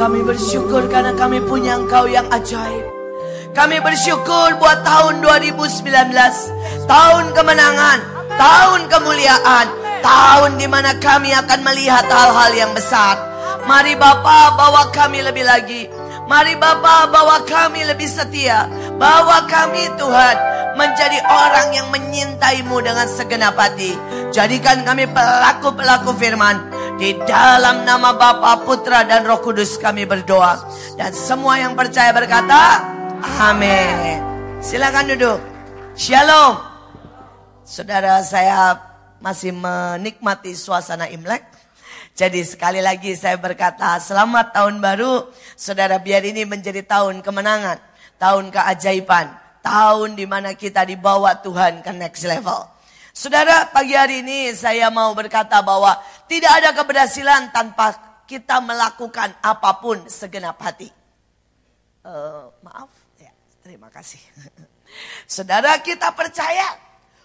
Kami bersyukur karena kami punya engkau yang ajaib. Kami bersyukur buat tahun 2019. Tahun kemenangan. Tahun kemuliaan. Tahun di mana kami akan melihat hal-hal yang besar. Mari Bapa bawa kami lebih lagi. Mari Bapa bawa kami lebih setia. Bawa kami Tuhan menjadi orang yang menyintaimu dengan segenap hati. Jadikan kami pelaku-pelaku firman. Di dalam nama Bapa, Putra, dan Roh Kudus kami berdoa. Dan semua yang percaya berkata, Amin. Silakan duduk. Shalom. Saudara saya masih menikmati suasana Imlek. Jadi sekali lagi saya berkata selamat tahun baru. Saudara biar ini menjadi tahun kemenangan. Tahun keajaiban. Tahun di mana kita dibawa Tuhan ke next level. Saudara pagi hari ini saya mau berkata bahwa tidak ada keberhasilan tanpa kita melakukan apa pun segenap hati. Uh, maaf, ya, terima kasih. Saudara kita percaya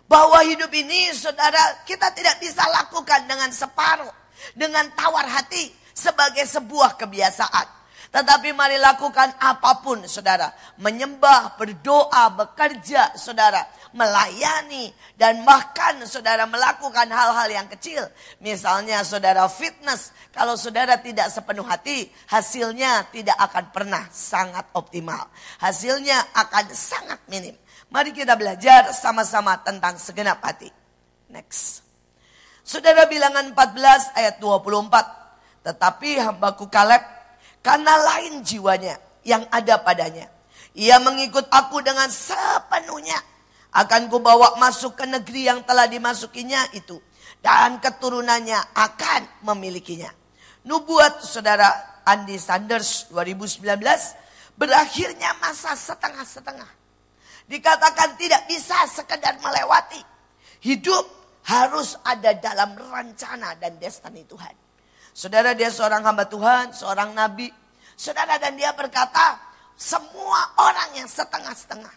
bahwa hidup ini saudara kita tidak bisa lakukan dengan separuh dengan tawar hati sebagai sebuah kebiasaan. Tetapi mari lakukan apa pun saudara. Menyembah, berdoa, bekerja saudara. Melayani dan bahkan saudara melakukan hal-hal yang kecil. Misalnya saudara fitness. Kalau saudara tidak sepenuh hati hasilnya tidak akan pernah sangat optimal. Hasilnya akan sangat minim. Mari kita belajar sama-sama tentang segenap hati. Next. Saudara bilangan 14 ayat 24. Tetapi hambaku Kaleb karena lain jiwanya yang ada padanya. Ia mengikut aku dengan sepenuhnya. Akan kubawa masuk ke negeri yang telah dimasukinya itu. Dan keturunannya akan memilikinya. Nubuat saudara Andy Sanders 2019 berakhirnya masa setengah-setengah. Dikatakan tidak bisa sekedar melewati. Hidup harus ada dalam rencana dan destiny Tuhan. Saudara dia seorang hamba Tuhan, seorang nabi. Saudara dan dia berkata, semua orang yang setengah-setengah.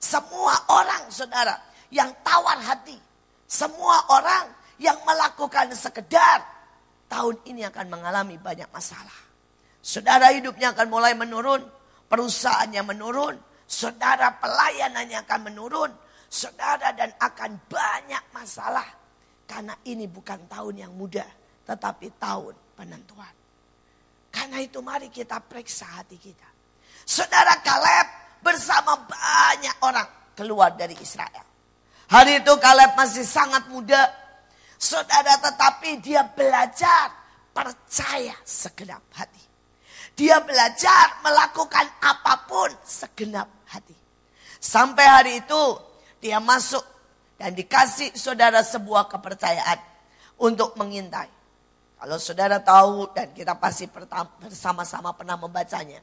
Semua orang saudara yang tawar hati. Semua orang yang melakukan sekedar tahun ini akan mengalami banyak masalah. Saudara hidupnya akan mulai menurun, perusahaannya menurun, saudara pelayanannya akan menurun, saudara dan akan banyak masalah. Karena ini bukan tahun yang mudah, tetapi tahun penentuan. Karena itu mari kita periksa hati kita. Saudara Kaleb bersama banyak orang keluar dari Israel. Hari itu Kaleb masih sangat muda. Saudara tetapi dia belajar percaya segenap hati. Dia belajar melakukan apa pun segenap hati. Sampai hari itu dia masuk dan dikasih saudara sebuah kepercayaan untuk mengintai. Kalau saudara tahu dan kita pasti bersama-sama pernah membacanya.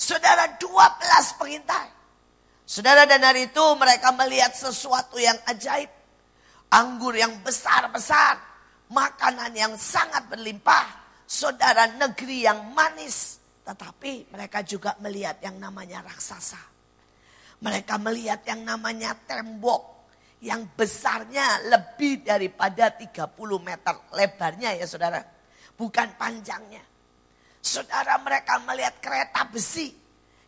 Saudara 12 pengintai. Saudara dan hari itu mereka melihat sesuatu yang ajaib. Anggur yang besar-besar. Makanan yang sangat berlimpah. Saudara negeri yang manis. Tetapi mereka juga melihat yang namanya raksasa. Mereka melihat yang namanya tembok yang besarnya lebih daripada 30 meter lebarnya ya saudara. Bukan panjangnya. Saudara mereka melihat kereta besi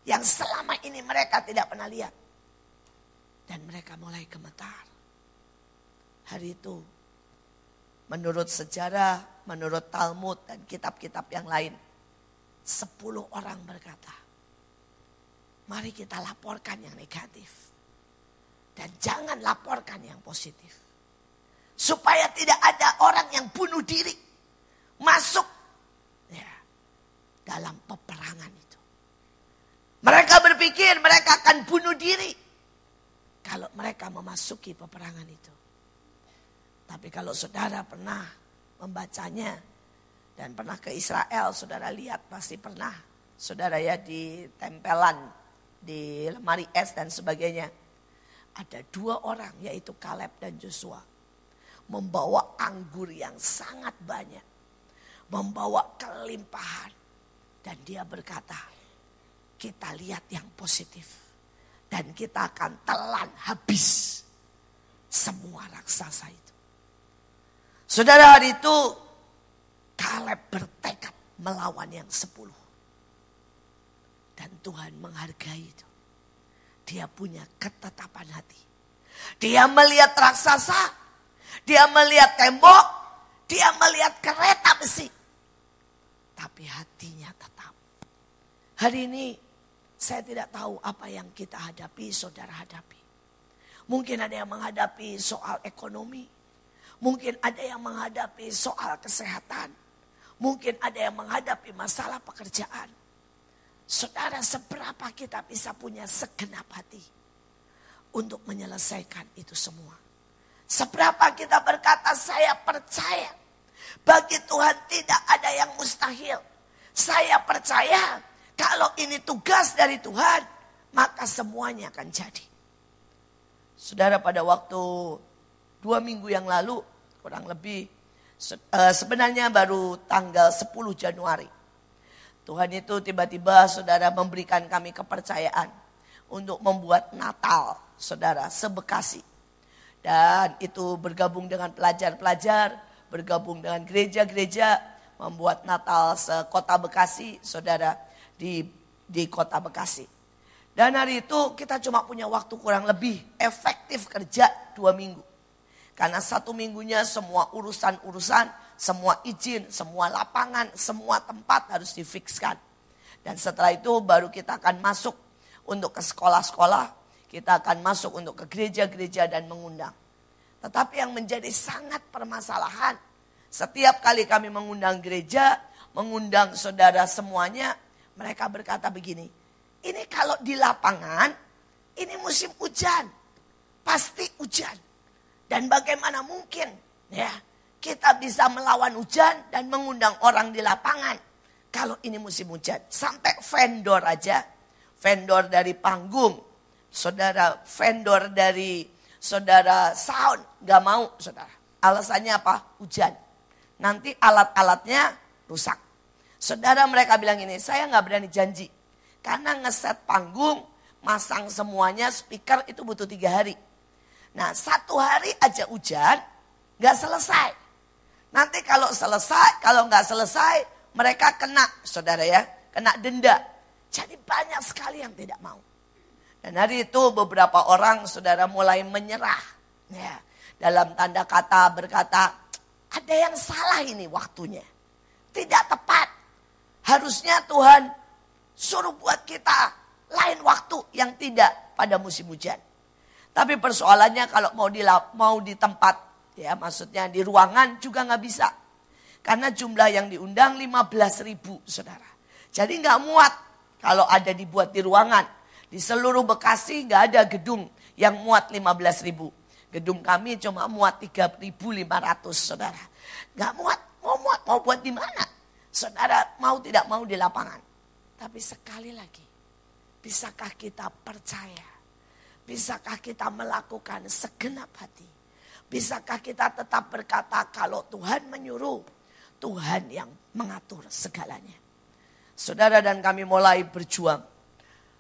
yang selama ini mereka tidak pernah lihat. Dan mereka mulai gemetar. Hari itu menurut sejarah, menurut Talmud dan kitab-kitab yang lain. Sepuluh orang berkata, Mari kita laporkan yang negatif. Dan jangan laporkan yang positif. Supaya tidak ada orang yang bunuh diri. Masuk ya, dalam peperangan itu. Mereka berpikir mereka akan bunuh diri. Kalau mereka memasuki peperangan itu. Tapi kalau saudara pernah membacanya. Dan pernah ke Israel, saudara lihat pasti pernah. Saudara ya di tempelan di lemari es dan sebagainya. Ada dua orang yaitu Kaleb dan Joshua. Membawa anggur yang sangat banyak. Membawa kelimpahan. Dan dia berkata, kita lihat yang positif. Dan kita akan telan habis semua raksasa itu. Saudara hari itu Kaleb bertekad melawan yang sepuluh. Dan Tuhan menghargai itu. Dia punya ketetapan hati. Dia melihat raksasa. Dia melihat tembok. Dia melihat kereta besi. Tapi hatinya tetap. Hari ini saya tidak tahu apa yang kita hadapi, saudara hadapi. Mungkin ada yang menghadapi soal ekonomi. Mungkin ada yang menghadapi soal kesehatan. Mungkin ada yang menghadapi masalah pekerjaan. Saudara, seberapa kita bisa punya segenap hati untuk menyelesaikan itu semua. Seberapa kita berkata, saya percaya bagi Tuhan tidak ada yang mustahil. Saya percaya kalau ini tugas dari Tuhan, maka semuanya akan jadi. Saudara pada waktu dua minggu yang lalu, kurang lebih eh, sebenarnya baru tanggal 10 Januari. Tuhan itu tiba-tiba saudara memberikan kami kepercayaan untuk membuat Natal saudara sebekasi. Dan itu bergabung dengan pelajar-pelajar, bergabung dengan gereja-gereja, membuat Natal sekota Bekasi saudara di, di kota Bekasi. Dan hari itu kita cuma punya waktu kurang lebih efektif kerja dua minggu. Karena satu minggunya semua urusan-urusan semua izin, semua lapangan, semua tempat harus difikskan. Dan setelah itu baru kita akan masuk untuk ke sekolah-sekolah, kita akan masuk untuk ke gereja-gereja dan mengundang. Tetapi yang menjadi sangat permasalahan, setiap kali kami mengundang gereja, mengundang saudara semuanya, mereka berkata begini, ini kalau di lapangan, ini musim hujan, pasti hujan. Dan bagaimana mungkin ya kita bisa melawan hujan dan mengundang orang di lapangan. Kalau ini musim hujan. Sampai vendor aja. Vendor dari panggung. Saudara vendor dari saudara sound. Gak mau saudara. Alasannya apa? Hujan. Nanti alat-alatnya rusak. Saudara mereka bilang ini, saya gak berani janji. Karena ngeset panggung, masang semuanya speaker itu butuh tiga hari. Nah satu hari aja hujan, gak selesai. Nanti kalau selesai, kalau nggak selesai, mereka kena, saudara ya, kena denda. Jadi banyak sekali yang tidak mau. Dan hari itu beberapa orang saudara mulai menyerah. Ya, dalam tanda kata berkata, ada yang salah ini waktunya. Tidak tepat. Harusnya Tuhan suruh buat kita lain waktu yang tidak pada musim hujan. Tapi persoalannya kalau mau di, mau di tempat Ya maksudnya di ruangan juga nggak bisa. Karena jumlah yang diundang 15 ribu saudara. Jadi nggak muat kalau ada dibuat di ruangan. Di seluruh Bekasi nggak ada gedung yang muat 15 ribu. Gedung kami cuma muat 3.500 saudara. Nggak muat, mau muat, mau buat di mana? Saudara mau tidak mau di lapangan. Tapi sekali lagi, bisakah kita percaya? Bisakah kita melakukan segenap hati? Bisakah kita tetap berkata kalau Tuhan menyuruh, Tuhan yang mengatur segalanya. Saudara dan kami mulai berjuang.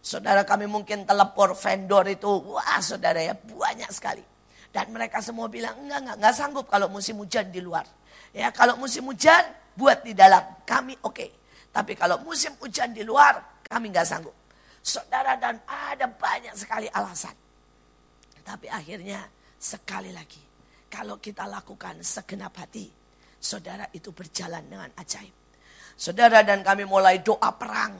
Saudara kami mungkin telepon vendor itu, wah saudara ya banyak sekali. Dan mereka semua bilang enggak, enggak, enggak sanggup kalau musim hujan di luar. Ya kalau musim hujan buat di dalam, kami oke. Okay. Tapi kalau musim hujan di luar, kami enggak sanggup. Saudara dan ada banyak sekali alasan. Tapi akhirnya sekali lagi kalau kita lakukan segenap hati, saudara itu berjalan dengan ajaib. Saudara dan kami mulai doa perang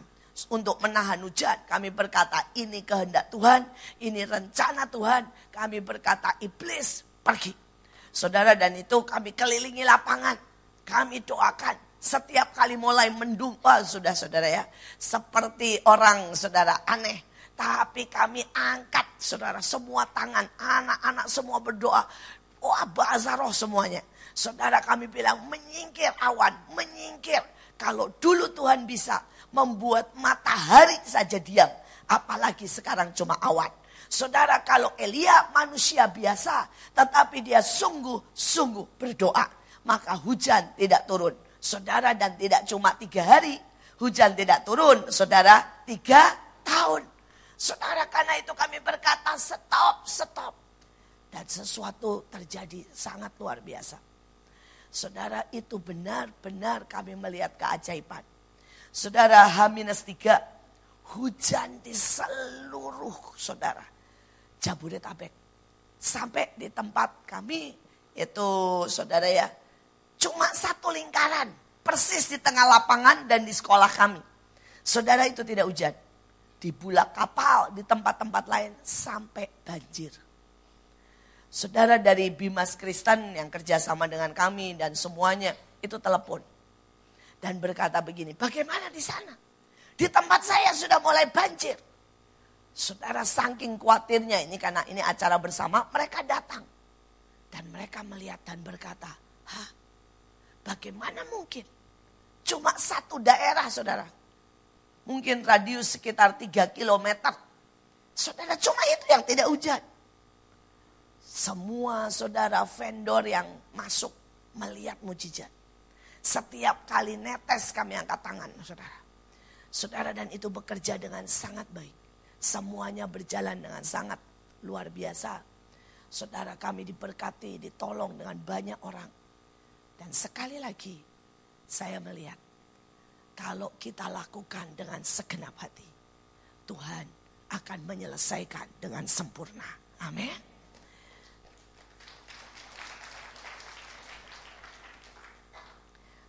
untuk menahan hujan. Kami berkata ini kehendak Tuhan, ini rencana Tuhan. Kami berkata iblis pergi. Saudara dan itu kami kelilingi lapangan. Kami doakan setiap kali mulai mendung. Oh, sudah saudara ya. Seperti orang saudara aneh. Tapi kami angkat saudara semua tangan. Anak-anak semua berdoa. Wah bahasa roh semuanya. Saudara kami bilang menyingkir awan, menyingkir. Kalau dulu Tuhan bisa membuat matahari saja diam. Apalagi sekarang cuma awan. Saudara kalau Elia manusia biasa. Tetapi dia sungguh-sungguh berdoa. Maka hujan tidak turun. Saudara dan tidak cuma tiga hari. Hujan tidak turun. Saudara tiga tahun. Saudara karena itu kami berkata stop, stop. Dan sesuatu terjadi sangat luar biasa. Saudara itu benar-benar kami melihat keajaiban. Saudara H-3 Hujan di seluruh saudara. Jabodetabek. Sampai di tempat kami itu saudara ya. Cuma satu lingkaran. Persis di tengah lapangan dan di sekolah kami. Saudara itu tidak hujan. Di bulak kapal, di tempat-tempat lain sampai banjir. Saudara dari Bimas Kristen yang kerjasama dengan kami dan semuanya itu telepon. Dan berkata begini, bagaimana di sana? Di tempat saya sudah mulai banjir. Saudara saking khawatirnya ini karena ini acara bersama, mereka datang. Dan mereka melihat dan berkata, Hah, bagaimana mungkin? Cuma satu daerah saudara. Mungkin radius sekitar 3 kilometer. Saudara cuma itu yang tidak hujan. Semua saudara vendor yang masuk melihat mujizat. Setiap kali netes kami angkat tangan saudara. Saudara dan itu bekerja dengan sangat baik. Semuanya berjalan dengan sangat luar biasa. Saudara kami diberkati, ditolong dengan banyak orang. Dan sekali lagi saya melihat kalau kita lakukan dengan segenap hati, Tuhan akan menyelesaikan dengan sempurna. Amin.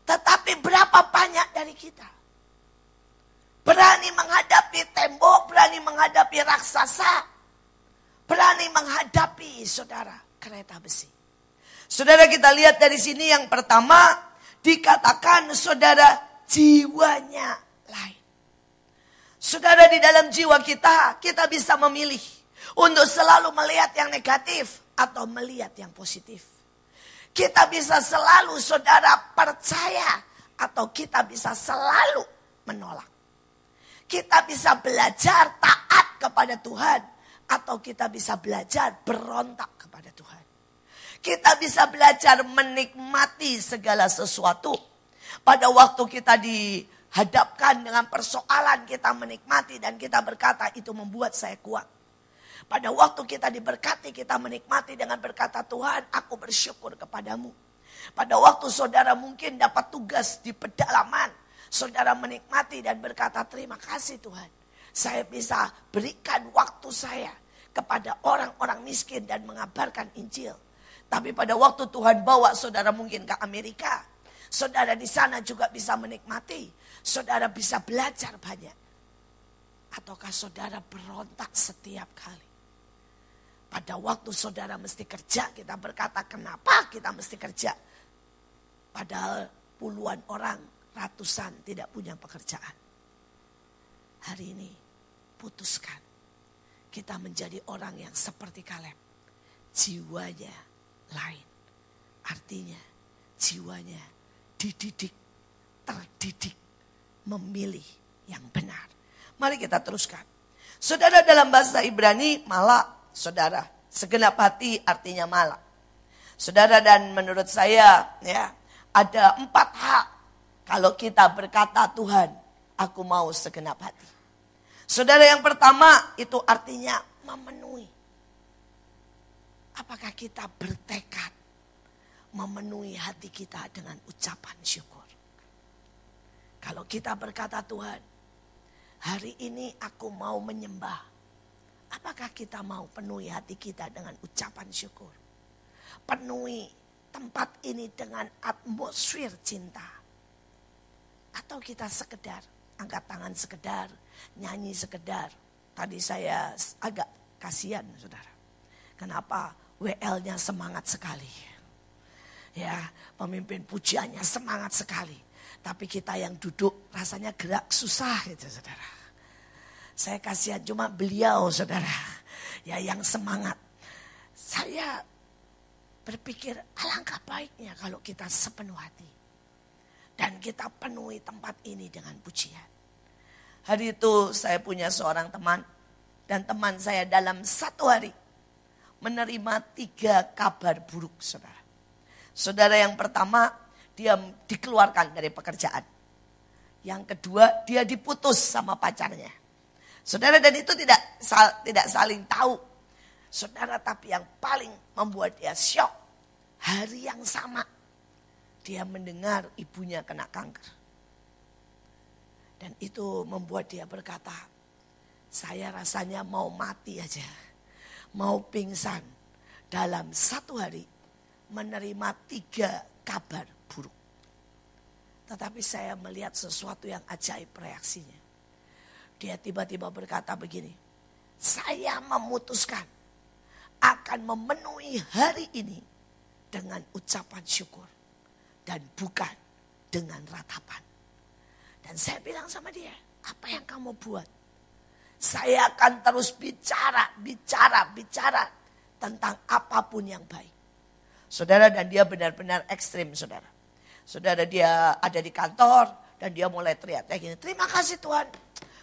Tetapi berapa banyak dari kita berani menghadapi tembok, berani menghadapi raksasa, berani menghadapi saudara kereta besi. Saudara kita lihat dari sini yang pertama dikatakan saudara jiwanya lain. Saudara di dalam jiwa kita, kita bisa memilih untuk selalu melihat yang negatif atau melihat yang positif. Kita bisa selalu saudara percaya atau kita bisa selalu menolak. Kita bisa belajar taat kepada Tuhan atau kita bisa belajar berontak kepada Tuhan. Kita bisa belajar menikmati segala sesuatu. Pada waktu kita dihadapkan dengan persoalan kita menikmati dan kita berkata itu membuat saya kuat. Pada waktu kita diberkati, kita menikmati dengan berkata Tuhan, aku bersyukur kepadamu. Pada waktu saudara mungkin dapat tugas di pedalaman, saudara menikmati dan berkata terima kasih Tuhan. Saya bisa berikan waktu saya kepada orang-orang miskin dan mengabarkan Injil. Tapi pada waktu Tuhan bawa saudara mungkin ke Amerika, saudara di sana juga bisa menikmati, saudara bisa belajar banyak. Ataukah saudara berontak setiap kali? Pada waktu saudara mesti kerja, kita berkata kenapa kita mesti kerja. Padahal puluhan orang, ratusan tidak punya pekerjaan. Hari ini putuskan. Kita menjadi orang yang seperti Kaleb. Jiwanya lain. Artinya jiwanya dididik, terdidik, memilih yang benar. Mari kita teruskan. Saudara dalam bahasa Ibrani malah saudara. Segenap hati artinya malam. Saudara dan menurut saya ya ada empat hak kalau kita berkata Tuhan aku mau segenap hati. Saudara yang pertama itu artinya memenuhi. Apakah kita bertekad memenuhi hati kita dengan ucapan syukur? Kalau kita berkata Tuhan, hari ini aku mau menyembah Apakah kita mau penuhi hati kita dengan ucapan syukur? Penuhi tempat ini dengan atmosfer cinta. Atau kita sekedar angkat tangan sekedar, nyanyi sekedar. Tadi saya agak kasihan saudara. Kenapa WL-nya semangat sekali. Ya, pemimpin pujiannya semangat sekali. Tapi kita yang duduk rasanya gerak susah gitu saudara. Saya kasihan cuma beliau saudara. Ya yang semangat. Saya berpikir alangkah baiknya kalau kita sepenuh hati. Dan kita penuhi tempat ini dengan pujian. Hari itu saya punya seorang teman. Dan teman saya dalam satu hari menerima tiga kabar buruk saudara. Saudara yang pertama dia dikeluarkan dari pekerjaan. Yang kedua dia diputus sama pacarnya. Saudara dan itu tidak tidak saling tahu. Saudara tapi yang paling membuat dia syok hari yang sama dia mendengar ibunya kena kanker. Dan itu membuat dia berkata, Saya rasanya mau mati aja. Mau pingsan. Dalam satu hari menerima tiga kabar buruk. Tetapi saya melihat sesuatu yang ajaib reaksinya. Dia tiba-tiba berkata begini, saya memutuskan akan memenuhi hari ini dengan ucapan syukur. Dan bukan dengan ratapan. Dan saya bilang sama dia, apa yang kamu buat? Saya akan terus bicara, bicara, bicara tentang apa pun yang baik. Saudara dan dia benar-benar ekstrim saudara. Saudara dia ada di kantor dan dia mulai teriak kayak gini. Terima kasih Tuhan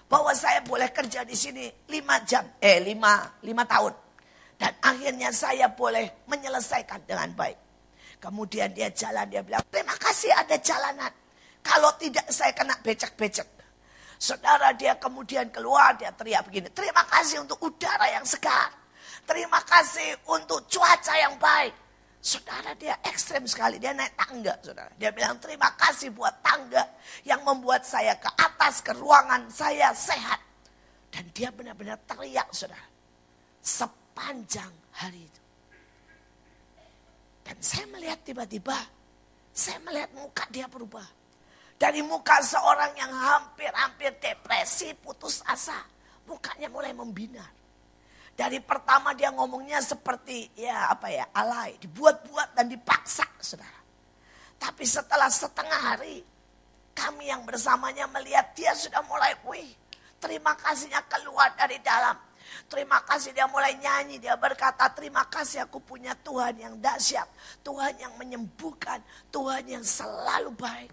bahwa saya boleh kerja di sini lima jam, eh lima, lima tahun. Dan akhirnya saya boleh menyelesaikan dengan baik. Kemudian dia jalan, dia bilang, terima kasih ada jalanan. Kalau tidak saya kena becek-becek. Saudara dia kemudian keluar, dia teriak begini, terima kasih untuk udara yang segar. Terima kasih untuk cuaca yang baik. Saudara dia ekstrem sekali, dia naik tangga saudara. Dia bilang terima kasih buat tangga yang membuat saya ke atas, ke ruangan saya sehat. Dan dia benar-benar teriak saudara. Sepanjang hari itu. Dan saya melihat tiba-tiba, saya melihat muka dia berubah. Dari muka seorang yang hampir-hampir depresi, putus asa. Mukanya mulai membinar. Dari pertama dia ngomongnya seperti ya apa ya alay, dibuat-buat dan dipaksa saudara. Tapi setelah setengah hari kami yang bersamanya melihat dia sudah mulai wih. Terima kasihnya keluar dari dalam. Terima kasih dia mulai nyanyi. Dia berkata terima kasih aku punya Tuhan yang dahsyat. Tuhan yang menyembuhkan. Tuhan yang selalu baik.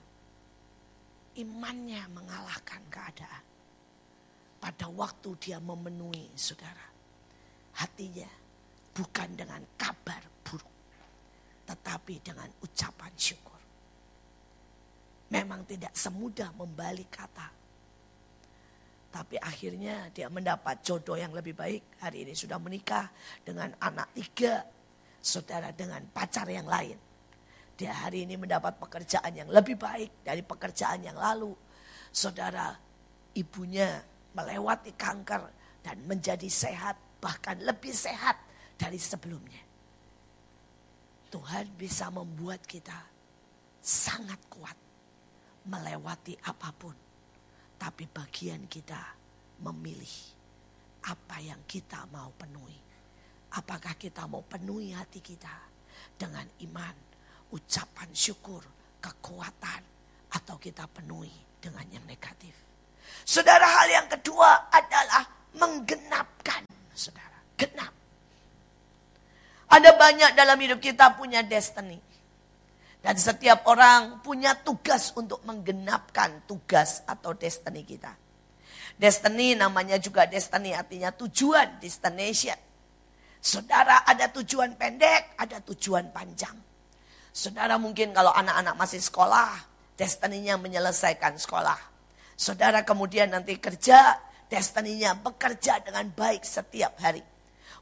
Imannya mengalahkan keadaan. Pada waktu dia memenuhi saudara. Hatinya bukan dengan kabar buruk. Tetapi dengan ucapan syukur. Memang tidak semudah membalik kata tapi akhirnya dia mendapat jodoh yang lebih baik. Hari ini sudah menikah dengan anak tiga. Saudara dengan pacar yang lain. Dia hari ini mendapat pekerjaan yang lebih baik dari pekerjaan yang lalu. Saudara ibunya melewati kanker dan menjadi sehat. Bahkan lebih sehat dari sebelumnya. Tuhan bisa membuat kita sangat kuat melewati apa pun tapi bagian kita memilih apa yang kita mau penuhi. Apakah kita mau penuhi hati kita dengan iman, ucapan syukur, kekuatan, atau kita penuhi dengan yang negatif. Saudara, hal yang kedua adalah menggenapkan, saudara, genap. Ada banyak dalam hidup kita punya destiny. Dan setiap orang punya tugas untuk menggenapkan tugas atau destiny kita. Destiny namanya juga destiny artinya tujuan, destination. Saudara ada tujuan pendek, ada tujuan panjang. Saudara mungkin kalau anak-anak masih sekolah, destininya menyelesaikan sekolah. Saudara kemudian nanti kerja, destininya bekerja dengan baik setiap hari.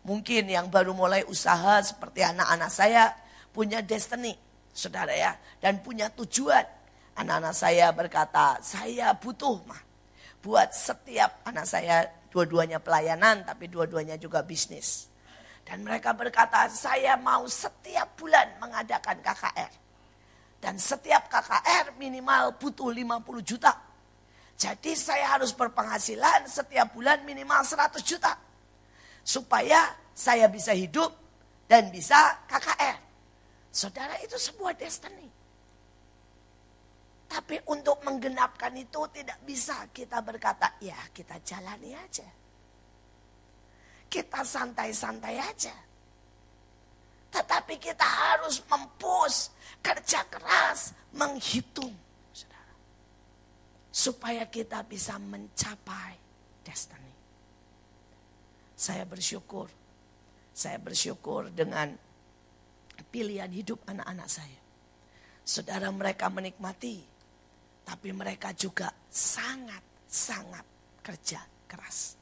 Mungkin yang baru mulai usaha seperti anak-anak saya punya destiny saudara ya. Dan punya tujuan. Anak-anak saya berkata, saya butuh mah. Buat setiap anak saya dua-duanya pelayanan tapi dua-duanya juga bisnis. Dan mereka berkata, saya mau setiap bulan mengadakan KKR. Dan setiap KKR minimal butuh 50 juta. Jadi saya harus berpenghasilan setiap bulan minimal 100 juta. Supaya saya bisa hidup dan bisa KKR. Saudara itu sebuah destiny. Tapi untuk menggenapkan itu tidak bisa kita berkata, ya kita jalani aja. Kita santai-santai aja. Tetapi kita harus mempus, kerja keras, menghitung. Supaya kita bisa mencapai destiny. Saya bersyukur. Saya bersyukur dengan pilihan hidup anak-anak saya. Saudara mereka menikmati, tapi mereka juga sangat-sangat kerja keras.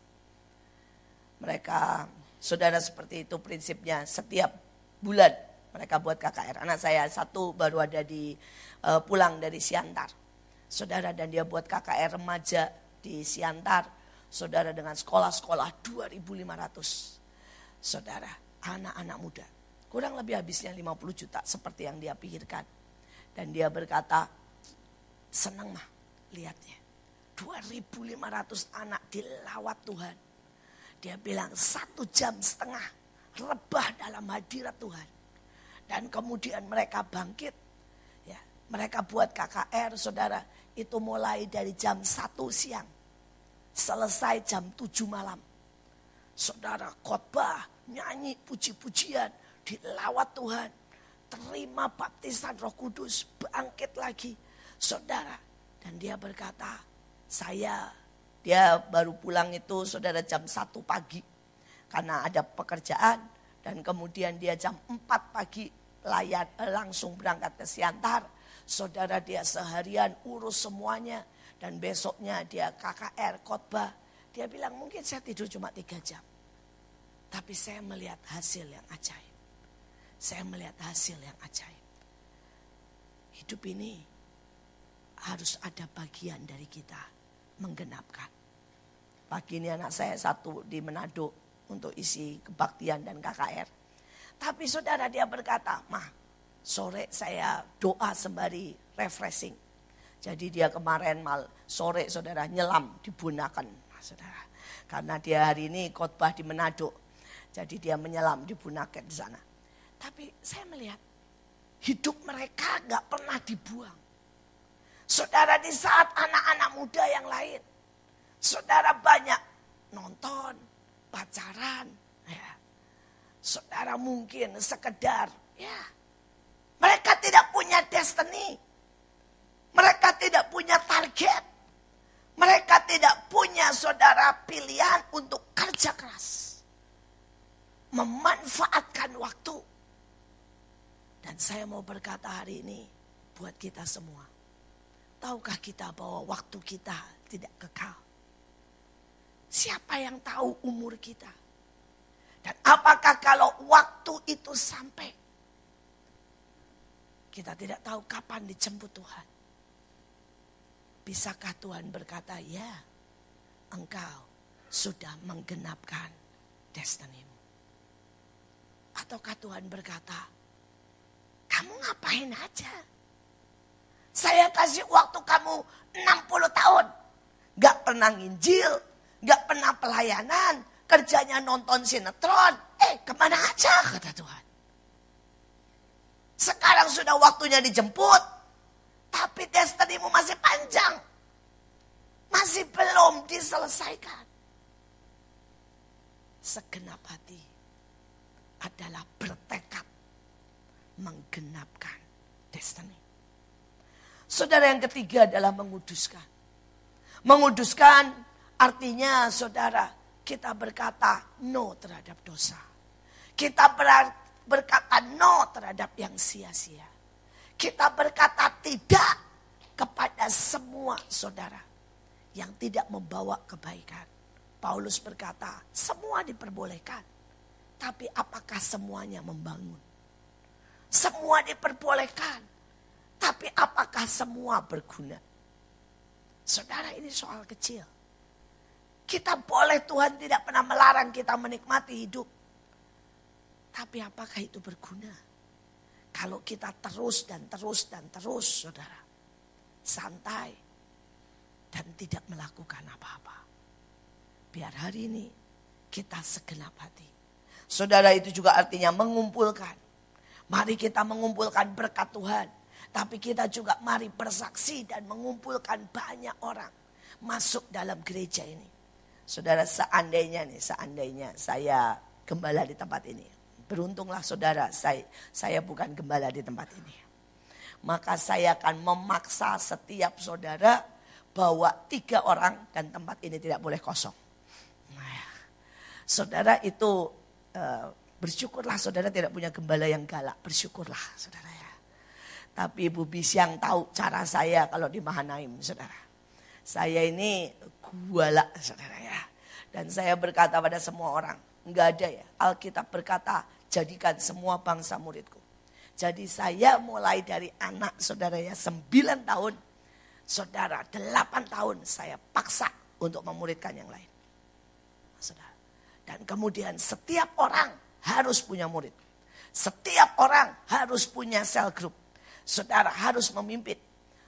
Mereka, saudara seperti itu prinsipnya setiap bulan mereka buat KKR. Anak saya satu baru ada di uh, pulang dari Siantar. Saudara dan dia buat KKR remaja di Siantar. Saudara dengan sekolah-sekolah 2500. Saudara, anak-anak muda. Kurang lebih habisnya 50 juta seperti yang dia pikirkan. Dan dia berkata, senang mah lihatnya. 2500 anak dilawat Tuhan. Dia bilang satu jam setengah rebah dalam hadirat Tuhan. Dan kemudian mereka bangkit. Ya, mereka buat KKR saudara itu mulai dari jam 1 siang. Selesai jam 7 malam. Saudara khotbah, nyanyi puji-pujian, dilawat Tuhan. Terima baptisan roh kudus, bangkit lagi. Saudara, dan dia berkata, saya dia baru pulang itu saudara jam 1 pagi. Karena ada pekerjaan dan kemudian dia jam 4 pagi layar, eh, langsung berangkat ke Siantar. Saudara dia seharian urus semuanya. Dan besoknya dia KKR, khotbah. Dia bilang mungkin saya tidur cuma 3 jam. Tapi saya melihat hasil yang ajaib. Saya melihat hasil yang ajaib. Hidup ini harus ada bagian dari kita menggenapkan. Pagi ini anak saya satu di Manado untuk isi kebaktian dan KKR. Tapi saudara dia berkata, mah sore saya doa sembari refreshing. Jadi dia kemarin mal sore saudara nyelam di Bunaken. Saudara. Karena dia hari ini khotbah di Manado. Jadi dia menyelam di Bunaken di sana. Tapi saya melihat hidup mereka gak pernah dibuang. Saudara di saat anak-anak muda yang lain. Saudara banyak nonton, pacaran. Ya. Saudara mungkin sekedar ya. Mereka tidak punya destiny. Mereka tidak punya target. Mereka tidak punya saudara pilihan untuk kerja keras. Memanfaatkan waktu. Dan saya mau berkata hari ini buat kita semua Tahukah kita bahwa waktu kita tidak kekal? Siapa yang tahu umur kita? Dan apakah kalau waktu itu sampai, kita tidak tahu kapan dijemput Tuhan? Bisakah Tuhan berkata, ya engkau sudah menggenapkan destinimu? Ataukah Tuhan berkata, kamu ngapain aja? Saya kasih waktu kamu 60 tahun. Gak pernah nginjil, gak pernah pelayanan, kerjanya nonton sinetron. Eh ke mana aja kata Tuhan. Sekarang sudah waktunya dijemput. Tapi destinimu masih panjang. Masih belum diselesaikan. Segenap hati adalah bertekad menggenapkan destiny. Saudara yang ketiga adalah menguduskan. Menguduskan artinya saudara kita berkata no terhadap dosa. Kita berkata no terhadap yang sia-sia. Kita berkata tidak kepada semua saudara yang tidak membawa kebaikan. Paulus berkata, semua diperbolehkan. Tapi apakah semuanya membangun? Semua diperbolehkan. Tapi apakah semua berguna? Saudara ini soal kecil. Kita boleh Tuhan tidak pernah melarang kita menikmati hidup. Tapi apakah itu berguna? Kalau kita terus dan terus dan terus saudara. Santai. Dan tidak melakukan apa-apa. Biar hari ini kita segenap hati. Saudara itu juga artinya mengumpulkan. Mari kita mengumpulkan berkat Tuhan tapi kita juga mari bersaksi dan mengumpulkan banyak orang masuk dalam gereja ini. Saudara seandainya nih, seandainya saya gembala di tempat ini. Beruntunglah saudara, saya, saya bukan gembala di tempat ini. Maka saya akan memaksa setiap saudara bawa tiga orang dan tempat ini tidak boleh kosong. Nah, saudara itu uh, bersyukurlah saudara tidak punya gembala yang galak. Bersyukurlah saudara tapi Ibu Bisyang tahu cara saya kalau di Mahanaim, saudara. Saya ini guala, saudara ya. Dan saya berkata pada semua orang, enggak ada ya. Alkitab berkata, jadikan semua bangsa muridku. Jadi saya mulai dari anak saudara ya, sembilan tahun. Saudara, delapan tahun saya paksa untuk memuridkan yang lain. saudara. Dan kemudian setiap orang harus punya murid. Setiap orang harus punya sel grup. Saudara harus memimpin.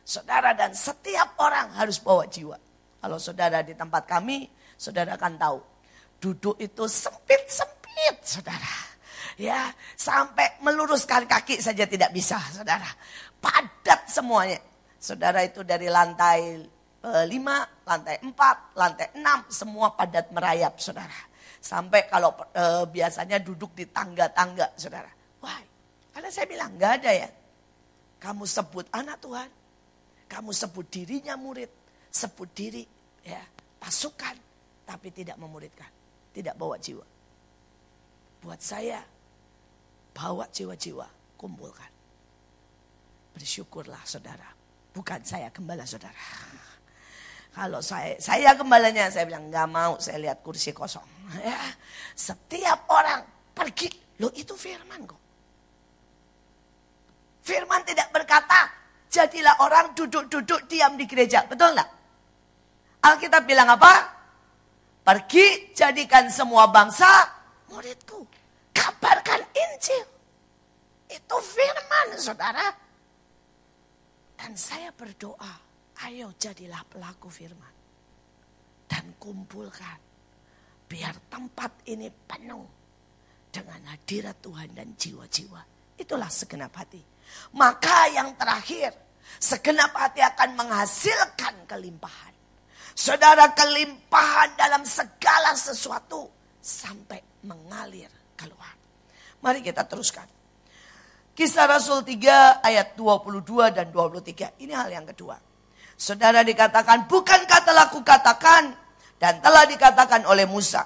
Saudara dan setiap orang harus bawa jiwa. Kalau saudara di tempat kami, saudara akan tahu. Duduk itu sempit-sempit, saudara. Ya, sampai meluruskan kaki saja tidak bisa, saudara. Padat semuanya. Saudara itu dari lantai e, lima, lantai empat, lantai enam, semua padat merayap, saudara. Sampai kalau e, biasanya duduk di tangga-tangga, saudara. Wah, karena saya bilang nggak ada ya. Kamu sebut anak Tuhan, kamu sebut dirinya murid, sebut diri ya pasukan, tapi tidak memuridkan, tidak bawa jiwa. Buat saya, bawa jiwa-jiwa, kumpulkan. Bersyukurlah saudara, bukan saya gembala saudara. Kalau saya, saya gembalanya, saya bilang nggak mau, saya lihat kursi kosong. Ya, setiap orang pergi, lo itu firman kok. Firman tidak berkata, jadilah orang duduk-duduk diam di gereja. Betul nggak? Alkitab bilang apa? Pergi jadikan semua bangsa muridku. Kabarkan Injil. Itu firman saudara. Dan saya berdoa, ayo jadilah pelaku firman. Dan kumpulkan. Biar tempat ini penuh dengan hadirat Tuhan dan jiwa-jiwa. Itulah segenap hati. Maka yang terakhir, segenap hati akan menghasilkan kelimpahan. Saudara kelimpahan dalam segala sesuatu sampai mengalir keluar. Mari kita teruskan. Kisah Rasul 3 ayat 22 dan 23. Ini hal yang kedua. Saudara dikatakan, bukan kata laku katakan dan telah dikatakan oleh Musa.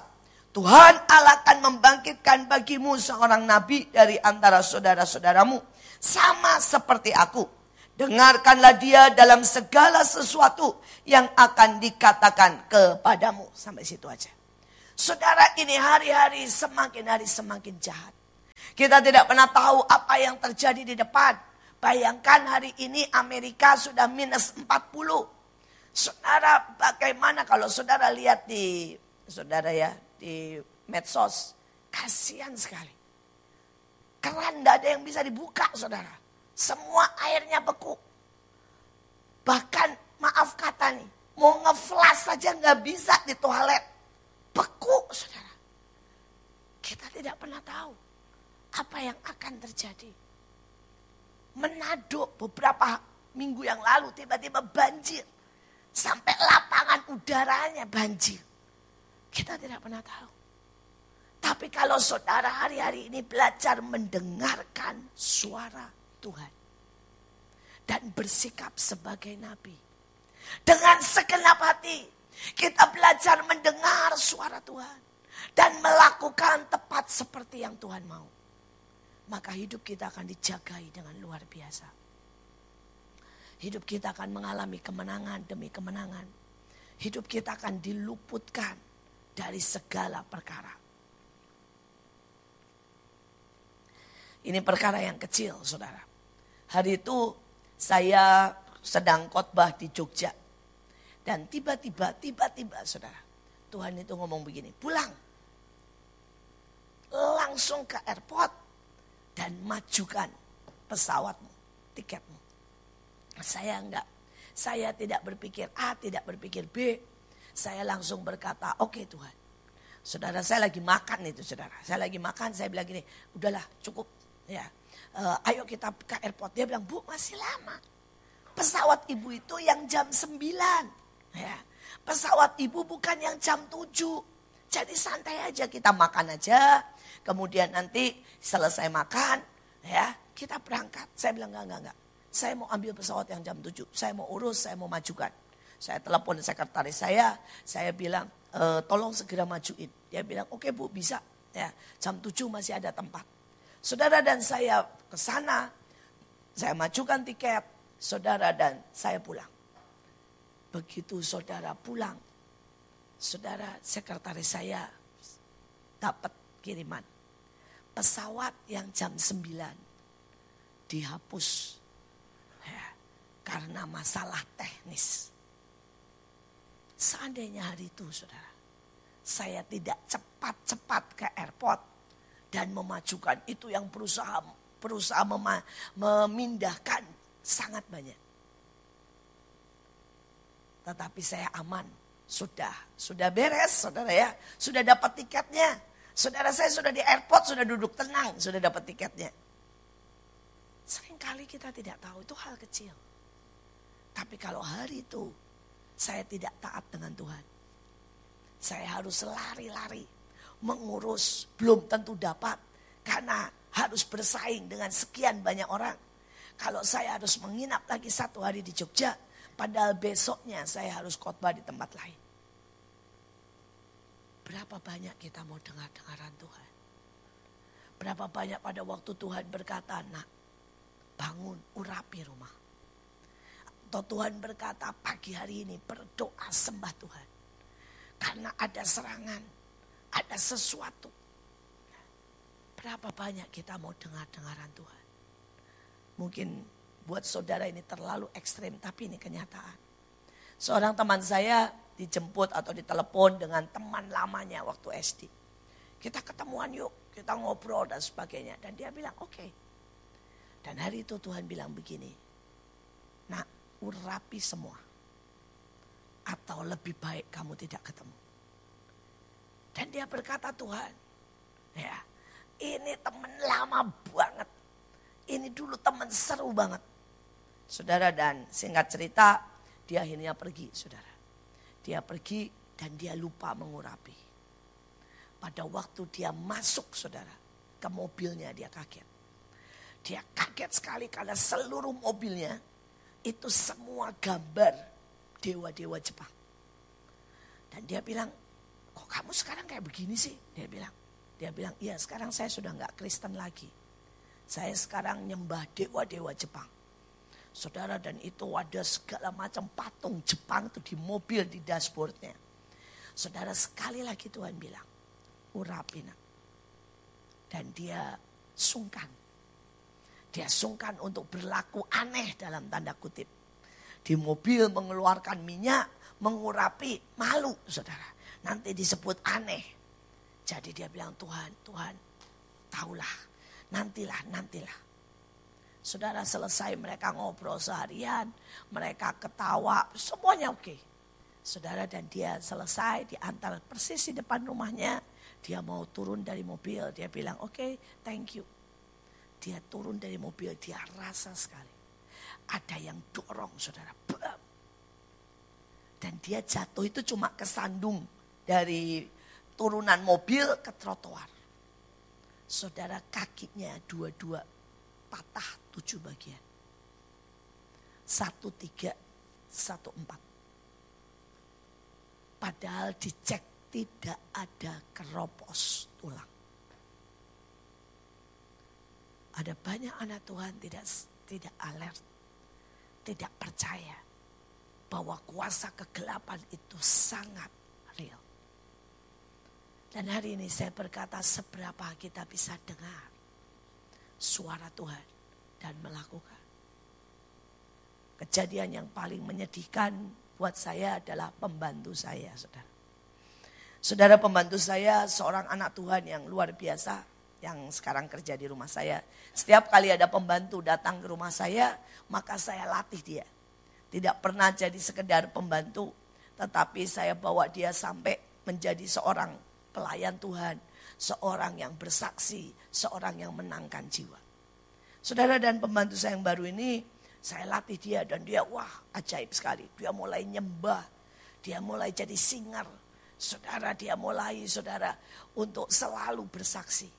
Tuhan Allah akan membangkitkan bagimu seorang nabi dari antara saudara-saudaramu sama seperti aku. Dengarkanlah dia dalam segala sesuatu yang akan dikatakan kepadamu. Sampai situ aja. Saudara ini hari-hari semakin hari semakin jahat. Kita tidak pernah tahu apa yang terjadi di depan. Bayangkan hari ini Amerika sudah minus 40. Saudara bagaimana kalau saudara lihat di saudara ya di medsos. Kasihan sekali. Keran tidak ada yang bisa dibuka saudara. Semua airnya beku. Bahkan maaf kata nih. Mau ngeflash saja nggak bisa di toilet. Beku saudara. Kita tidak pernah tahu apa yang akan terjadi. Menado beberapa minggu yang lalu tiba-tiba banjir. Sampai lapangan udaranya banjir. Kita tidak pernah tahu. Tapi kalau saudara hari-hari ini belajar mendengarkan suara Tuhan. Dan bersikap sebagai nabi. Dengan segenap hati. Kita belajar mendengar suara Tuhan. Dan melakukan tepat seperti yang Tuhan mau. Maka hidup kita akan dijagai dengan luar biasa. Hidup kita akan mengalami kemenangan demi kemenangan. Hidup kita akan diluputkan dari segala perkara. Ini perkara yang kecil, saudara. Hari itu saya sedang khotbah di Jogja. Dan tiba-tiba, tiba-tiba, saudara. Tuhan itu ngomong begini, pulang. Langsung ke airport dan majukan pesawatmu, tiketmu. Saya enggak, saya tidak berpikir A, tidak berpikir B. Saya langsung berkata, oke okay, Tuhan. Saudara saya lagi makan itu saudara. Saya lagi makan, saya bilang gini, udahlah cukup ya uh, ayo kita ke airport dia bilang bu masih lama pesawat ibu itu yang jam 9 ya pesawat ibu bukan yang jam 7 jadi santai aja kita makan aja. Kemudian nanti selesai makan ya kita berangkat. Saya bilang enggak enggak enggak saya mau ambil pesawat yang jam 7 saya mau urus saya mau majukan. Saya telepon sekretaris saya. Saya bilang e, tolong segera majuin. Dia bilang oke bu bisa. Ya jam 7 masih ada tempat. Saudara dan saya ke sana, saya majukan tiket, saudara dan saya pulang. Begitu saudara pulang, saudara sekretaris saya dapat kiriman. Pesawat yang jam 9 dihapus ya, karena masalah teknis. Seandainya hari itu saudara, saya tidak cepat-cepat ke airport dan memajukan itu yang berusaha berusaha memindahkan sangat banyak. Tetapi saya aman, sudah, sudah beres saudara ya, sudah dapat tiketnya. Saudara saya sudah di airport, sudah duduk tenang, sudah dapat tiketnya. Seringkali kita tidak tahu, itu hal kecil. Tapi kalau hari itu saya tidak taat dengan Tuhan. Saya harus lari-lari, mengurus, belum tentu dapat. Karena harus bersaing dengan sekian banyak orang. Kalau saya harus menginap lagi satu hari di Jogja, Padahal besoknya saya harus khotbah di tempat lain. Berapa banyak kita mau dengar-dengaran Tuhan? Berapa banyak pada waktu Tuhan berkata, nak bangun, urapi rumah. Atau Tuhan berkata pagi hari ini berdoa sembah Tuhan. Karena ada serangan, ada sesuatu. Berapa banyak kita mau dengar-dengaran Tuhan? Mungkin buat saudara ini terlalu ekstrim, tapi ini kenyataan. Seorang teman saya dijemput atau ditelepon dengan teman lamanya waktu SD. Kita ketemuan yuk, kita ngobrol dan sebagainya. Dan dia bilang oke. Okay. Dan hari itu Tuhan bilang begini, nak urapi semua. Atau lebih baik kamu tidak ketemu. Dan dia berkata Tuhan, ya ini teman lama banget. Ini dulu teman seru banget. Saudara dan singkat cerita dia akhirnya pergi saudara. Dia pergi dan dia lupa mengurapi. Pada waktu dia masuk saudara ke mobilnya dia kaget. Dia kaget sekali karena seluruh mobilnya itu semua gambar dewa-dewa Jepang. Dan dia bilang, kok kamu sekarang kayak begini sih? Dia bilang, dia bilang, iya sekarang saya sudah nggak Kristen lagi. Saya sekarang nyembah dewa-dewa Jepang. Saudara dan itu ada segala macam patung Jepang itu di mobil di dashboardnya. Saudara sekali lagi Tuhan bilang, urapin. Dan dia sungkan. Dia sungkan untuk berlaku aneh dalam tanda kutip. Di mobil mengeluarkan minyak, mengurapi, malu saudara. Nanti disebut aneh. Jadi dia bilang Tuhan, Tuhan, tahulah, nantilah, nantilah. Saudara selesai mereka ngobrol seharian, mereka ketawa, semuanya oke. Saudara dan dia selesai diantar persis di depan rumahnya. Dia mau turun dari mobil, dia bilang oke okay, thank you. Dia turun dari mobil, dia rasa sekali. Ada yang dorong saudara. Dan dia jatuh itu cuma kesandung dari turunan mobil ke trotoar. Saudara kakinya dua-dua patah tujuh bagian. Satu tiga, satu empat. Padahal dicek tidak ada keropos tulang. Ada banyak anak Tuhan tidak tidak alert, tidak percaya bahwa kuasa kegelapan itu sangat real. Dan hari ini saya berkata seberapa kita bisa dengar suara Tuhan dan melakukan. Kejadian yang paling menyedihkan buat saya adalah pembantu saya, saudara. Saudara pembantu saya seorang anak Tuhan yang luar biasa yang sekarang kerja di rumah saya. Setiap kali ada pembantu datang ke rumah saya, maka saya latih dia. Tidak pernah jadi sekedar pembantu, tetapi saya bawa dia sampai menjadi seorang pelayan Tuhan, seorang yang bersaksi, seorang yang menangkan jiwa. Saudara dan pembantu saya yang baru ini, saya latih dia dan dia wah ajaib sekali. Dia mulai nyembah, dia mulai jadi singer. Saudara dia mulai saudara untuk selalu bersaksi.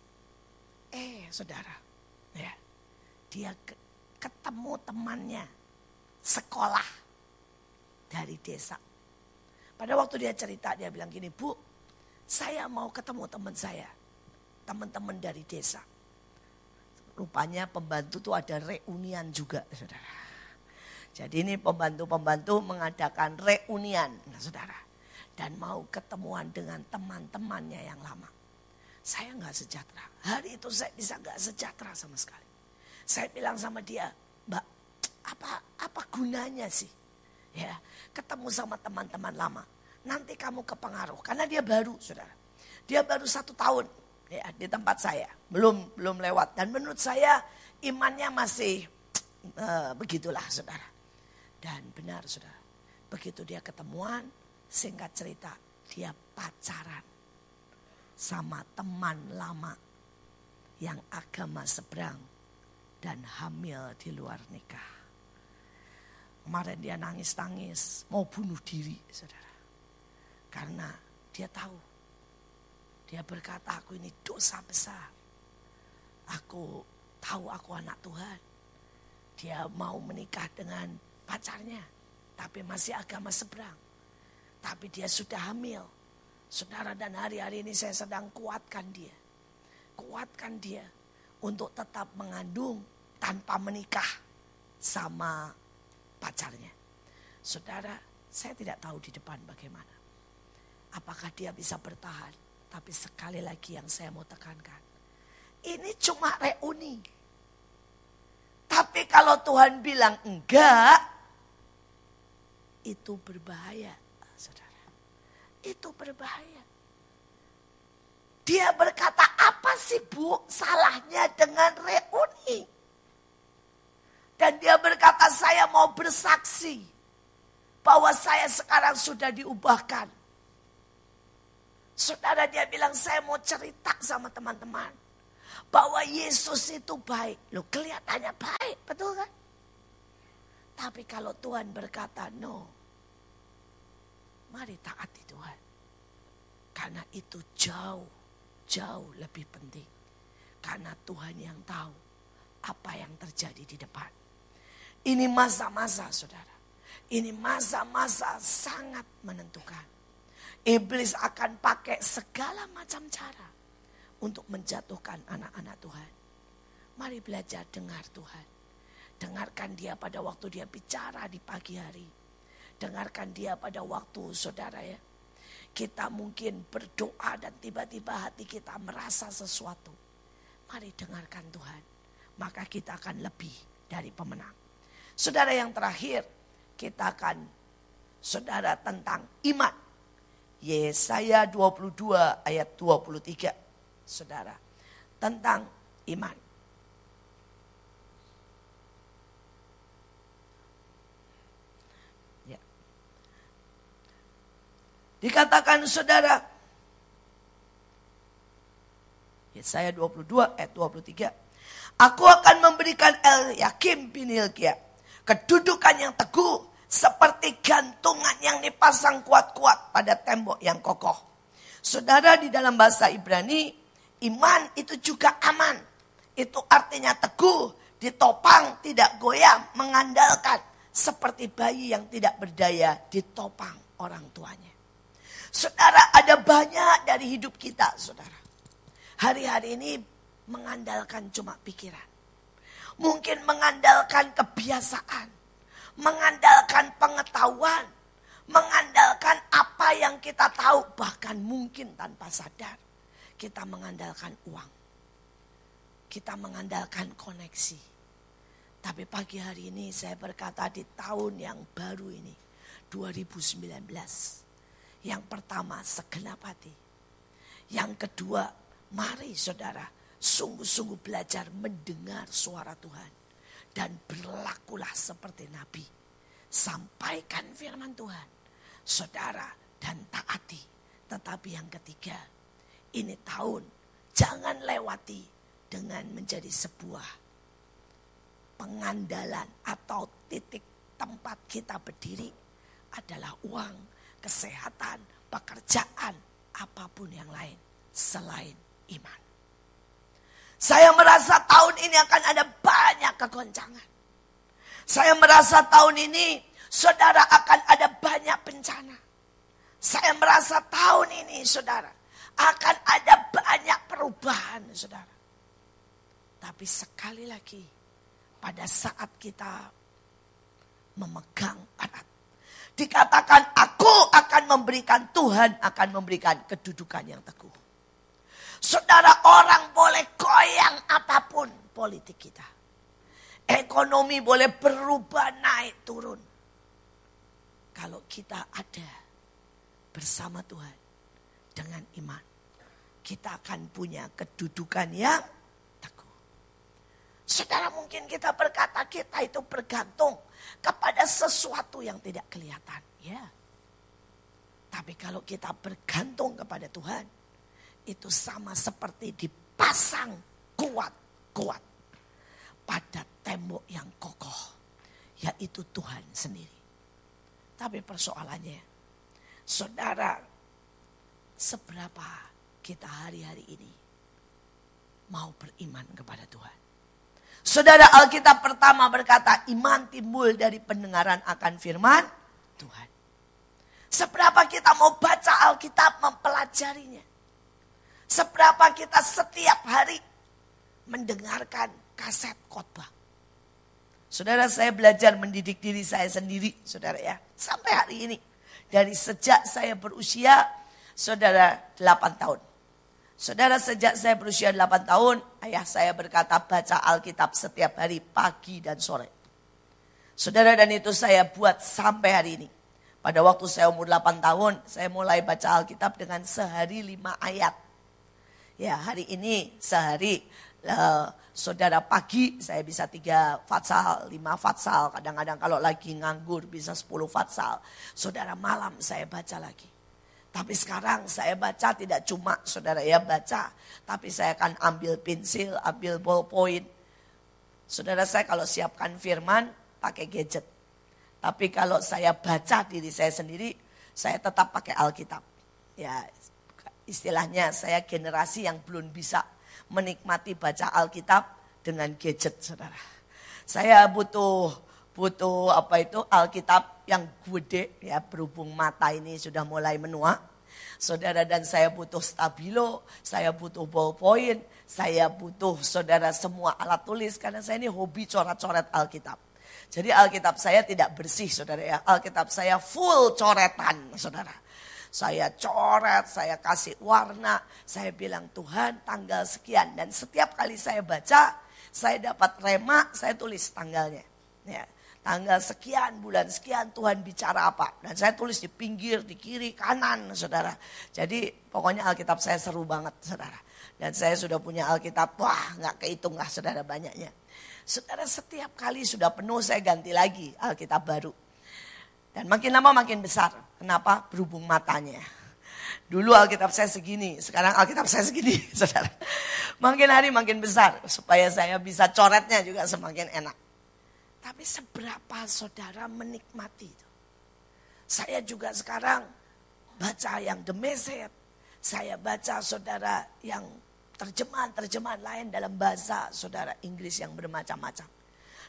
Eh saudara, ya dia ketemu temannya sekolah dari desa. Pada waktu dia cerita dia bilang gini, Bu, saya mau ketemu teman saya. Teman-teman dari desa. Rupanya pembantu tuh ada reunian juga, saudara. Jadi ini pembantu-pembantu mengadakan reunian, nah, saudara. Dan mau ketemuan dengan teman-temannya yang lama. Saya nggak sejahtera. Hari itu saya bisa nggak sejahtera sama sekali. Saya bilang sama dia, Mbak, apa apa gunanya sih? Ya, ketemu sama teman-teman lama nanti kamu kepengaruh. Karena dia baru, saudara. Dia baru satu tahun ya, di tempat saya. Belum belum lewat. Dan menurut saya imannya masih uh, begitulah, saudara. Dan benar, saudara. Begitu dia ketemuan, singkat cerita, dia pacaran sama teman lama yang agama seberang dan hamil di luar nikah. Kemarin dia nangis-nangis, mau bunuh diri, saudara. Karena dia tahu. Dia berkata, aku ini dosa besar. Aku tahu aku anak Tuhan. Dia mau menikah dengan pacarnya. Tapi masih agama seberang. Tapi dia sudah hamil. Saudara dan hari-hari ini saya sedang kuatkan dia. Kuatkan dia untuk tetap mengandung tanpa menikah sama pacarnya. Saudara, saya tidak tahu di depan bagaimana. Apakah dia bisa bertahan? Tapi sekali lagi yang saya mau tekankan. Ini cuma reuni. Tapi kalau Tuhan bilang enggak, itu berbahaya, saudara. Itu berbahaya. Dia berkata, apa sih bu salahnya dengan reuni? Dan dia berkata, saya mau bersaksi bahwa saya sekarang sudah diubahkan. Saudara dia bilang, saya mau cerita sama teman-teman. Bahwa Yesus itu baik. Loh kelihatannya baik, betul kan? Tapi kalau Tuhan berkata, no. Mari taati Tuhan. Karena itu jauh, jauh lebih penting. Karena Tuhan yang tahu apa yang terjadi di depan. Ini masa-masa saudara. Ini masa-masa sangat menentukan. Iblis akan pakai segala macam cara untuk menjatuhkan anak-anak Tuhan. Mari belajar dengar Tuhan. Dengarkan dia pada waktu dia bicara di pagi hari. Dengarkan dia pada waktu saudara ya. Kita mungkin berdoa dan tiba-tiba hati kita merasa sesuatu. Mari dengarkan Tuhan. Maka kita akan lebih dari pemenang. Saudara yang terakhir, kita akan saudara tentang iman. Yesaya 22 ayat 23. Saudara, tentang iman. Ya. Dikatakan saudara, Yesaya 22 ayat 23. Aku akan memberikan El Yakim bin Hilkiah Kedudukan yang teguh seperti gantungan yang dipasang kuat-kuat pada tembok yang kokoh. Saudara di dalam bahasa Ibrani, iman itu juga aman. Itu artinya teguh, ditopang, tidak goyah, mengandalkan. Seperti bayi yang tidak berdaya ditopang orang tuanya. Saudara ada banyak dari hidup kita saudara. Hari-hari ini mengandalkan cuma pikiran. Mungkin mengandalkan kebiasaan, mengandalkan pengetahuan, mengandalkan apa yang kita tahu, bahkan mungkin tanpa sadar. Kita mengandalkan uang, kita mengandalkan koneksi. Tapi pagi hari ini saya berkata di tahun yang baru ini, 2019. Yang pertama segenap hati. Yang kedua, mari saudara sungguh-sungguh belajar mendengar suara Tuhan. Dan berlakulah seperti Nabi. Sampaikan firman Tuhan. Saudara dan taati. Tetapi yang ketiga, ini tahun jangan lewati dengan menjadi sebuah pengandalan atau titik tempat kita berdiri adalah uang, kesehatan, pekerjaan, apa pun yang lain selain iman. Saya merasa tahun ini akan ada banyak kegoncangan. Saya merasa tahun ini saudara akan ada banyak bencana. Saya merasa tahun ini saudara akan ada banyak perubahan saudara. Tapi sekali lagi pada saat kita memegang erat. Dikatakan aku akan memberikan Tuhan akan memberikan kedudukan yang teguh. Saudara orang boleh goyang apa pun politik kita. Ekonomi boleh berubah naik turun. Kalau kita ada bersama Tuhan dengan iman. Kita akan punya kedudukan yang teguh. Saudara mungkin kita berkata kita itu bergantung kepada sesuatu yang tidak kelihatan. Ya. Tapi kalau kita bergantung kepada Tuhan, itu sama seperti dipasang kuat-kuat pada tembok yang kokoh, yaitu Tuhan sendiri. Tapi persoalannya, saudara, seberapa kita hari-hari ini mau beriman kepada Tuhan? Saudara Alkitab pertama berkata, iman timbul dari pendengaran akan firman Tuhan. Seberapa kita mau baca Alkitab, mempelajarinya. Seberapa kita setiap hari mendengarkan kaset khotbah. Saudara saya belajar mendidik diri saya sendiri, saudara ya. Sampai hari ini. Dari sejak saya berusia, saudara 8 tahun. Saudara sejak saya berusia 8 tahun, ayah saya berkata baca Alkitab setiap hari pagi dan sore. Saudara dan itu saya buat sampai hari ini. Pada waktu saya umur 8 tahun, saya mulai baca Alkitab dengan sehari 5 ayat. Ya hari ini sehari uh, saudara pagi saya bisa tiga fatsal, lima fatsal. Kadang-kadang kalau lagi nganggur bisa sepuluh fatsal. Saudara malam saya baca lagi. Tapi sekarang saya baca tidak cuma saudara ya baca. Tapi saya akan ambil pensil, ambil ballpoint. Saudara saya kalau siapkan firman pakai gadget. Tapi kalau saya baca diri saya sendiri, saya tetap pakai Alkitab. Ya istilahnya saya generasi yang belum bisa menikmati baca Alkitab dengan gadget, saudara. Saya butuh butuh apa itu Alkitab yang gede ya berhubung mata ini sudah mulai menua. Saudara dan saya butuh stabilo, saya butuh ballpoint, saya butuh saudara semua alat tulis karena saya ini hobi coret-coret Alkitab. Jadi Alkitab saya tidak bersih saudara ya. Alkitab saya full coretan saudara. Saya coret, saya kasih warna. Saya bilang Tuhan tanggal sekian. Dan setiap kali saya baca, saya dapat rema, saya tulis tanggalnya. Ya, tanggal sekian, bulan sekian Tuhan bicara apa. Dan saya tulis di pinggir, di kiri, kanan saudara. Jadi pokoknya Alkitab saya seru banget saudara. Dan saya sudah punya Alkitab, wah nggak kehitung lah saudara banyaknya. Saudara setiap kali sudah penuh saya ganti lagi Alkitab baru. Dan makin lama makin besar. Kenapa? Berhubung matanya. Dulu Alkitab saya segini, sekarang Alkitab saya segini, saudara. Makin hari makin besar, supaya saya bisa coretnya juga semakin enak. Tapi seberapa saudara menikmati itu? Saya juga sekarang baca yang The Message. Saya baca saudara yang terjemahan-terjemahan lain dalam bahasa saudara Inggris yang bermacam-macam.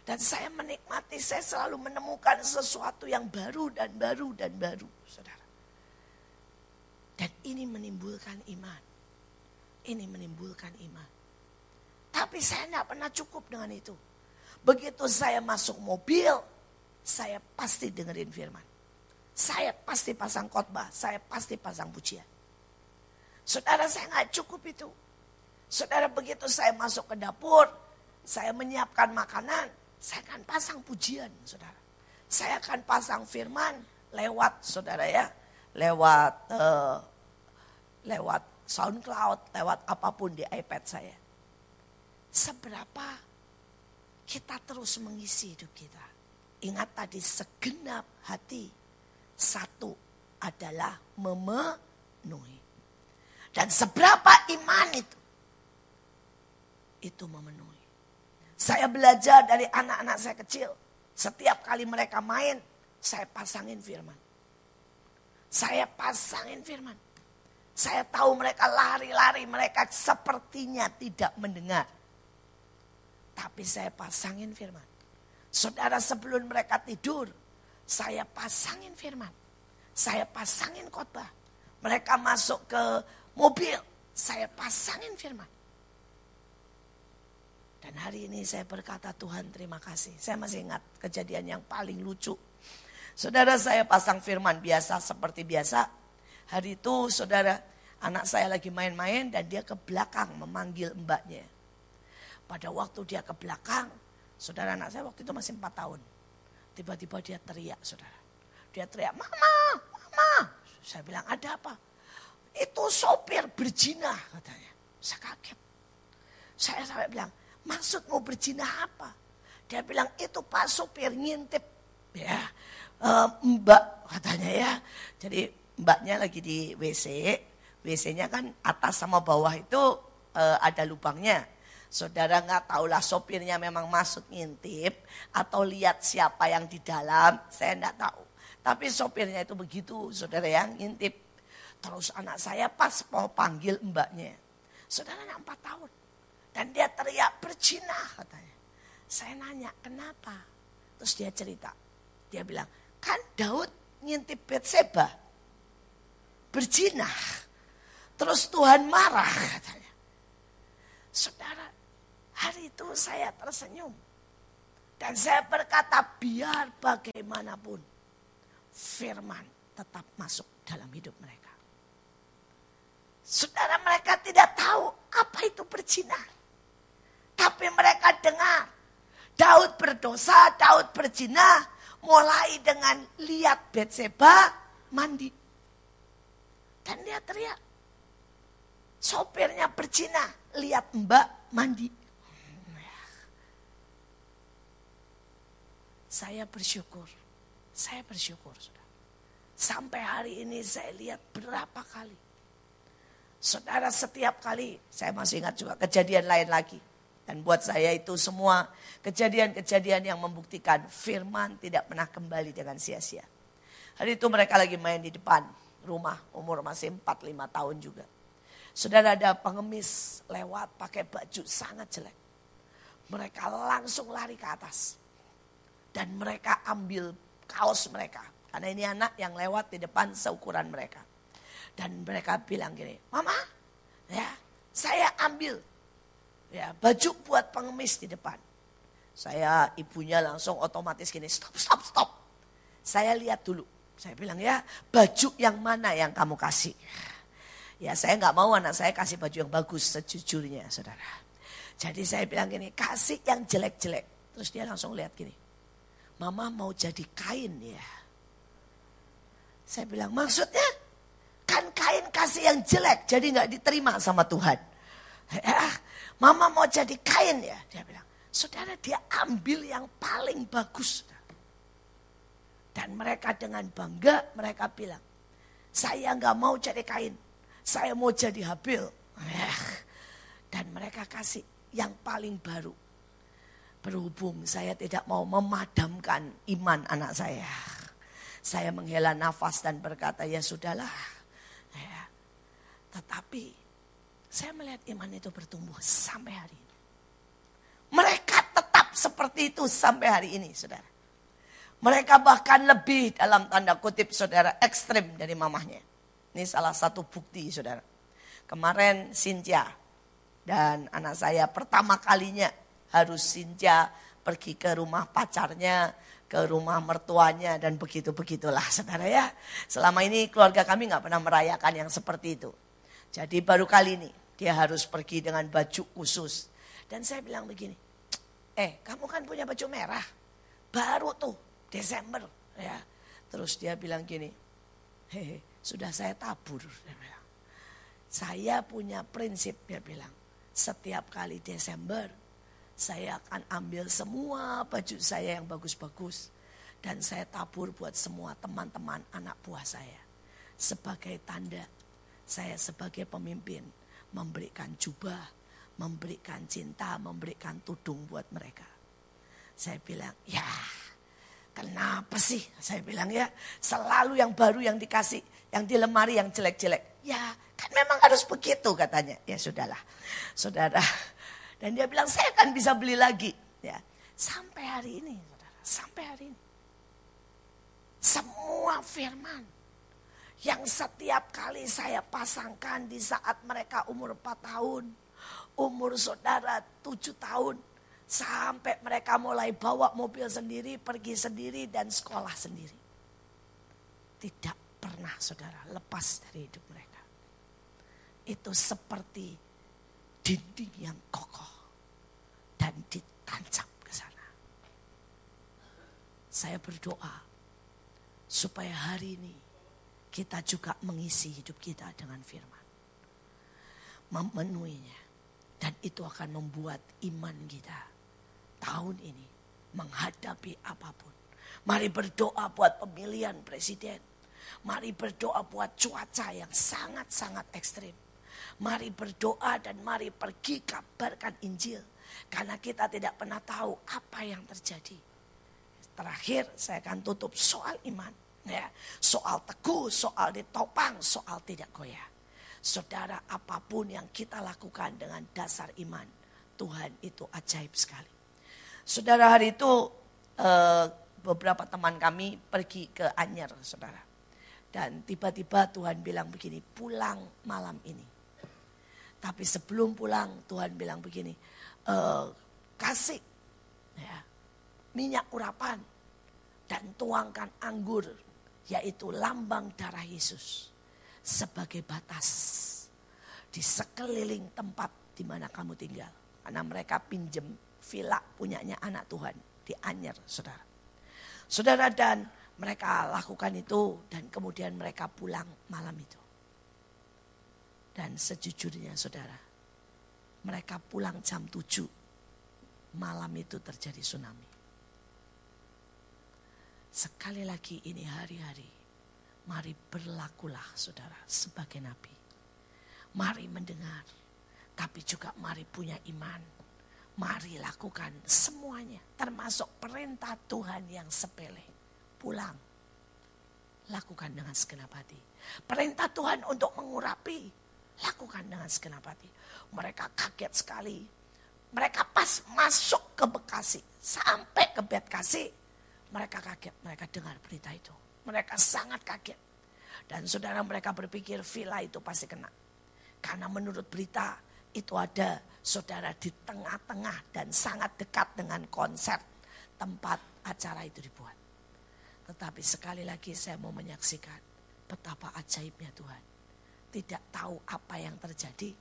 Dan saya menikmati, saya selalu menemukan sesuatu yang baru dan baru dan baru, saudara. Dan ini menimbulkan iman. Ini menimbulkan iman. Tapi saya tidak pernah cukup dengan itu. Begitu saya masuk mobil, saya pasti dengerin firman. Saya pasti pasang khotbah, saya pasti pasang pujian. Saudara saya nggak cukup itu. Saudara begitu saya masuk ke dapur, saya menyiapkan makanan, saya akan pasang pujian, saudara. Saya akan pasang firman lewat, saudara ya, lewat uh, lewat SoundCloud, lewat apa pun di iPad saya. Seberapa kita terus mengisi hidup kita. Ingat tadi segenap hati satu adalah memenuhi. Dan seberapa iman itu? Itu memenuhi. Saya belajar dari anak-anak saya kecil. Setiap kali mereka main, saya pasangin firman. Saya pasangin firman. Saya tahu mereka lari-lari, mereka sepertinya tidak mendengar. Tapi saya pasangin firman. Saudara sebelum mereka tidur, saya pasangin firman. Saya pasangin khotbah. Mereka masuk ke mobil, saya pasangin firman. Dan hari ini saya berkata Tuhan terima kasih. Saya masih ingat kejadian yang paling lucu. Saudara saya pasang firman biasa seperti biasa. Hari itu saudara anak saya lagi main-main dan dia ke belakang memanggil mbaknya. Pada waktu dia ke belakang, saudara anak saya waktu itu masih 4 tahun. Tiba-tiba dia teriak saudara. Dia teriak, mama, mama. Saya bilang, ada apa? Itu sopir berzina katanya. Saya kaget. Saya sampai bilang, maksud mau berzina apa? Dia bilang, itu pak sopir ngintip. Ya, e, mbak katanya ya. Jadi mbaknya lagi di WC. WC-nya kan atas sama bawah itu e, ada lubangnya. Saudara nggak tahulah sopirnya memang masuk ngintip atau lihat siapa yang di dalam, saya nggak tahu. Tapi sopirnya itu begitu, saudara yang ngintip. Terus anak saya pas mau panggil mbaknya. Saudara anak 4 tahun. Dan dia teriak bercina katanya. Saya nanya kenapa? Terus dia cerita. Dia bilang, kan Daud ngintip Betseba. Berjinah. Terus Tuhan marah katanya. Saudara, Hari itu saya tersenyum. Dan saya berkata biar bagaimanapun firman tetap masuk dalam hidup mereka. Saudara mereka tidak tahu apa itu berzina. Tapi mereka dengar Daud berdosa, Daud berzina, mulai dengan lihat Betseba mandi. Dan dia teriak, sopirnya berzina, lihat mbak mandi. Saya bersyukur. Saya bersyukur, saudara. Sampai hari ini saya lihat berapa kali. Saudara setiap kali, saya masih ingat juga kejadian lain lagi. Dan buat saya itu semua kejadian-kejadian yang membuktikan firman tidak pernah kembali dengan sia-sia. Hari itu mereka lagi main di depan rumah, umur masih 4-5 tahun juga. Saudara ada pengemis lewat pakai baju sangat jelek. Mereka langsung lari ke atas dan mereka ambil kaos mereka. Karena ini anak yang lewat di depan seukuran mereka. Dan mereka bilang gini, Mama, ya saya ambil ya baju buat pengemis di depan. Saya ibunya langsung otomatis gini, stop, stop, stop. Saya lihat dulu. Saya bilang ya, baju yang mana yang kamu kasih? Ya saya nggak mau anak saya kasih baju yang bagus sejujurnya saudara. Jadi saya bilang gini, kasih yang jelek-jelek. Terus dia langsung lihat gini, Mama mau jadi kain ya. Saya bilang maksudnya kan kain kasih yang jelek jadi nggak diterima sama Tuhan. Ya, mama mau jadi kain ya. Dia bilang, saudara dia ambil yang paling bagus. Dan mereka dengan bangga mereka bilang, saya nggak mau jadi kain, saya mau jadi habil. Ya. Dan mereka kasih yang paling baru. Berhubung saya tidak mau memadamkan iman anak saya. Saya menghela nafas dan berkata, ya sudahlah. Ya. Tetapi saya melihat iman itu bertumbuh sampai hari ini. Mereka tetap seperti itu sampai hari ini, saudara. Mereka bahkan lebih dalam tanda kutip saudara ekstrim dari mamahnya. Ini salah satu bukti saudara. Kemarin Cynthia dan anak saya pertama kalinya harus Sinja pergi ke rumah pacarnya, ke rumah mertuanya dan begitu-begitulah saudara ya. Selama ini keluarga kami nggak pernah merayakan yang seperti itu. Jadi baru kali ini dia harus pergi dengan baju khusus. Dan saya bilang begini, eh kamu kan punya baju merah, baru tuh Desember ya. Terus dia bilang gini, hehe sudah saya tabur. Dia bilang. Saya punya prinsip dia bilang, setiap kali Desember saya akan ambil semua baju saya yang bagus-bagus. Dan saya tabur buat semua teman-teman anak buah saya. Sebagai tanda saya sebagai pemimpin memberikan jubah, memberikan cinta, memberikan tudung buat mereka. Saya bilang, ya kenapa sih? Saya bilang ya, selalu yang baru yang dikasih, yang di lemari yang jelek-jelek. Ya kan memang harus begitu katanya. Ya sudahlah, saudara dan dia bilang, saya akan bisa beli lagi. Ya, Sampai hari ini, saudara. Sampai hari ini. Semua firman yang setiap kali saya pasangkan di saat mereka umur 4 tahun, umur saudara 7 tahun, sampai mereka mulai bawa mobil sendiri, pergi sendiri, dan sekolah sendiri. Tidak pernah saudara lepas dari hidup mereka. Itu seperti dinding yang kokoh dan ditancap ke sana. Saya berdoa supaya hari ini kita juga mengisi hidup kita dengan firman. Memenuhinya. Dan itu akan membuat iman kita tahun ini menghadapi apa pun. Mari berdoa buat pemilihan presiden. Mari berdoa buat cuaca yang sangat-sangat ekstrim. Mari berdoa dan mari pergi kabarkan Injil. Karena kita tidak pernah tahu apa yang terjadi. Terakhir saya akan tutup soal iman. Ya, soal teguh, soal ditopang, soal tidak goyah. Saudara, apa pun yang kita lakukan dengan dasar iman, Tuhan itu ajaib sekali. Saudara, hari itu eh, beberapa teman kami pergi ke Anyer, saudara. Dan tiba-tiba Tuhan bilang begini, pulang malam ini. Tapi sebelum pulang Tuhan bilang begini, e, kasih ya, minyak urapan dan tuangkan anggur yaitu lambang darah Yesus sebagai batas di sekeliling tempat di mana kamu tinggal. Karena mereka pinjem villa punyanya anak Tuhan di Anyer, saudara. Saudara dan mereka lakukan itu dan kemudian mereka pulang malam itu. Dan sejujurnya saudara, mereka pulang jam 7. Malam itu terjadi tsunami. Sekali lagi ini hari-hari. Mari berlakulah saudara sebagai nabi. Mari mendengar. Tapi juga mari punya iman. Mari lakukan semuanya. Termasuk perintah Tuhan yang sepele. Pulang. Lakukan dengan segenap hati. Perintah Tuhan untuk mengurapi. Lakukan dengan segenap hati. Mereka kaget sekali. Mereka pas masuk ke Bekasi. Sampai ke Betkasi mereka kaget, mereka dengar berita itu. Mereka sangat kaget. Dan saudara mereka berpikir villa itu pasti kena. Karena menurut berita itu ada saudara di tengah-tengah dan sangat dekat dengan konser tempat acara itu dibuat. Tetapi sekali lagi saya mau menyaksikan betapa ajaibnya Tuhan. Tidak tahu apa yang terjadi.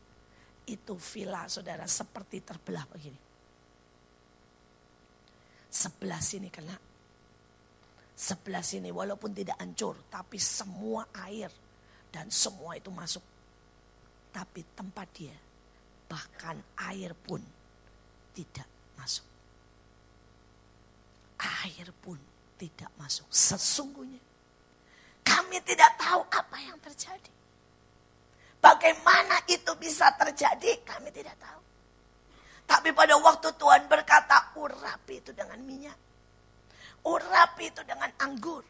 Itu villa saudara seperti terbelah begini. Sebelah sini kena, sebelah sini walaupun tidak hancur tapi semua air dan semua itu masuk. Tapi tempat dia bahkan air pun tidak masuk. Air pun tidak masuk. Sesungguhnya kami tidak tahu apa yang terjadi. Bagaimana itu bisa terjadi kami tidak tahu. Tapi pada waktu Tuhan berkata urapi itu dengan minyak Urapi itu dengan anggur.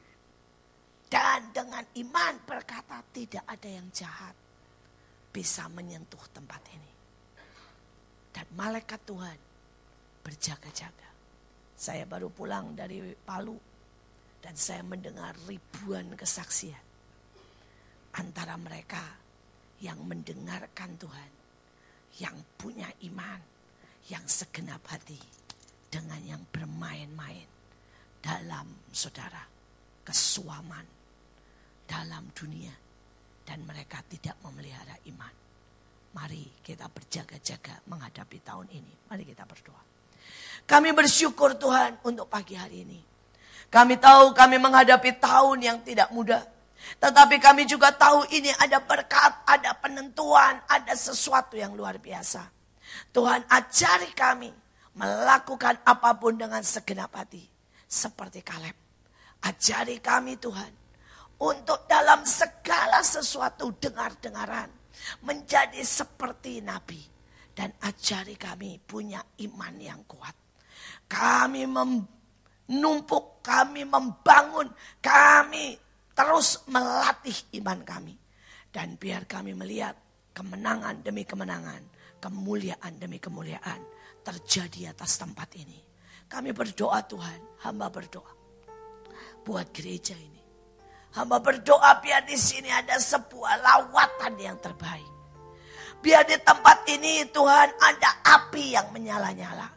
Dan dengan iman berkata tidak ada yang jahat bisa menyentuh tempat ini. Dan malaikat Tuhan berjaga-jaga. Saya baru pulang dari Palu dan saya mendengar ribuan kesaksian antara mereka yang mendengarkan Tuhan, yang punya iman, yang segenap hati dengan yang bermain-main dalam saudara kesuaman dalam dunia dan mereka tidak memelihara iman. Mari kita berjaga-jaga menghadapi tahun ini. Mari kita berdoa. Kami bersyukur Tuhan untuk pagi hari ini. Kami tahu kami menghadapi tahun yang tidak mudah. Tetapi kami juga tahu ini ada berkat, ada penentuan, ada sesuatu yang luar biasa. Tuhan ajari kami melakukan apa pun dengan segenap hati seperti Kaleb. Ajari kami Tuhan untuk dalam segala sesuatu dengar-dengaran menjadi seperti Nabi dan ajari kami punya iman yang kuat. Kami menumpuk, kami membangun, kami terus melatih iman kami. Dan biar kami melihat kemenangan demi kemenangan, kemuliaan demi kemuliaan terjadi atas tempat ini. Kami berdoa Tuhan, hamba berdoa. Buat gereja ini. Hamba berdoa biar di sini ada sebuah lawatan yang terbaik. Biar di tempat ini Tuhan ada api yang menyala-nyala.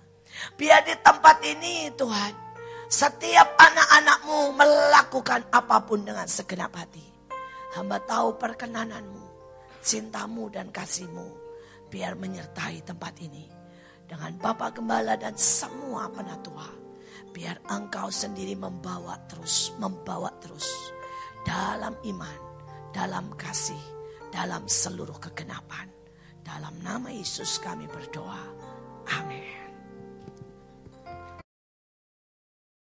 Biar di tempat ini Tuhan setiap anak-anakmu melakukan apa pun dengan segenap hati. Hamba tahu perkenananmu, cintamu dan kasihmu biar menyertai tempat ini dengan Bapak Gembala dan semua penatua. Biar engkau sendiri membawa terus, membawa terus dalam iman, dalam kasih, dalam seluruh kegenapan. Dalam nama Yesus kami berdoa. Amin.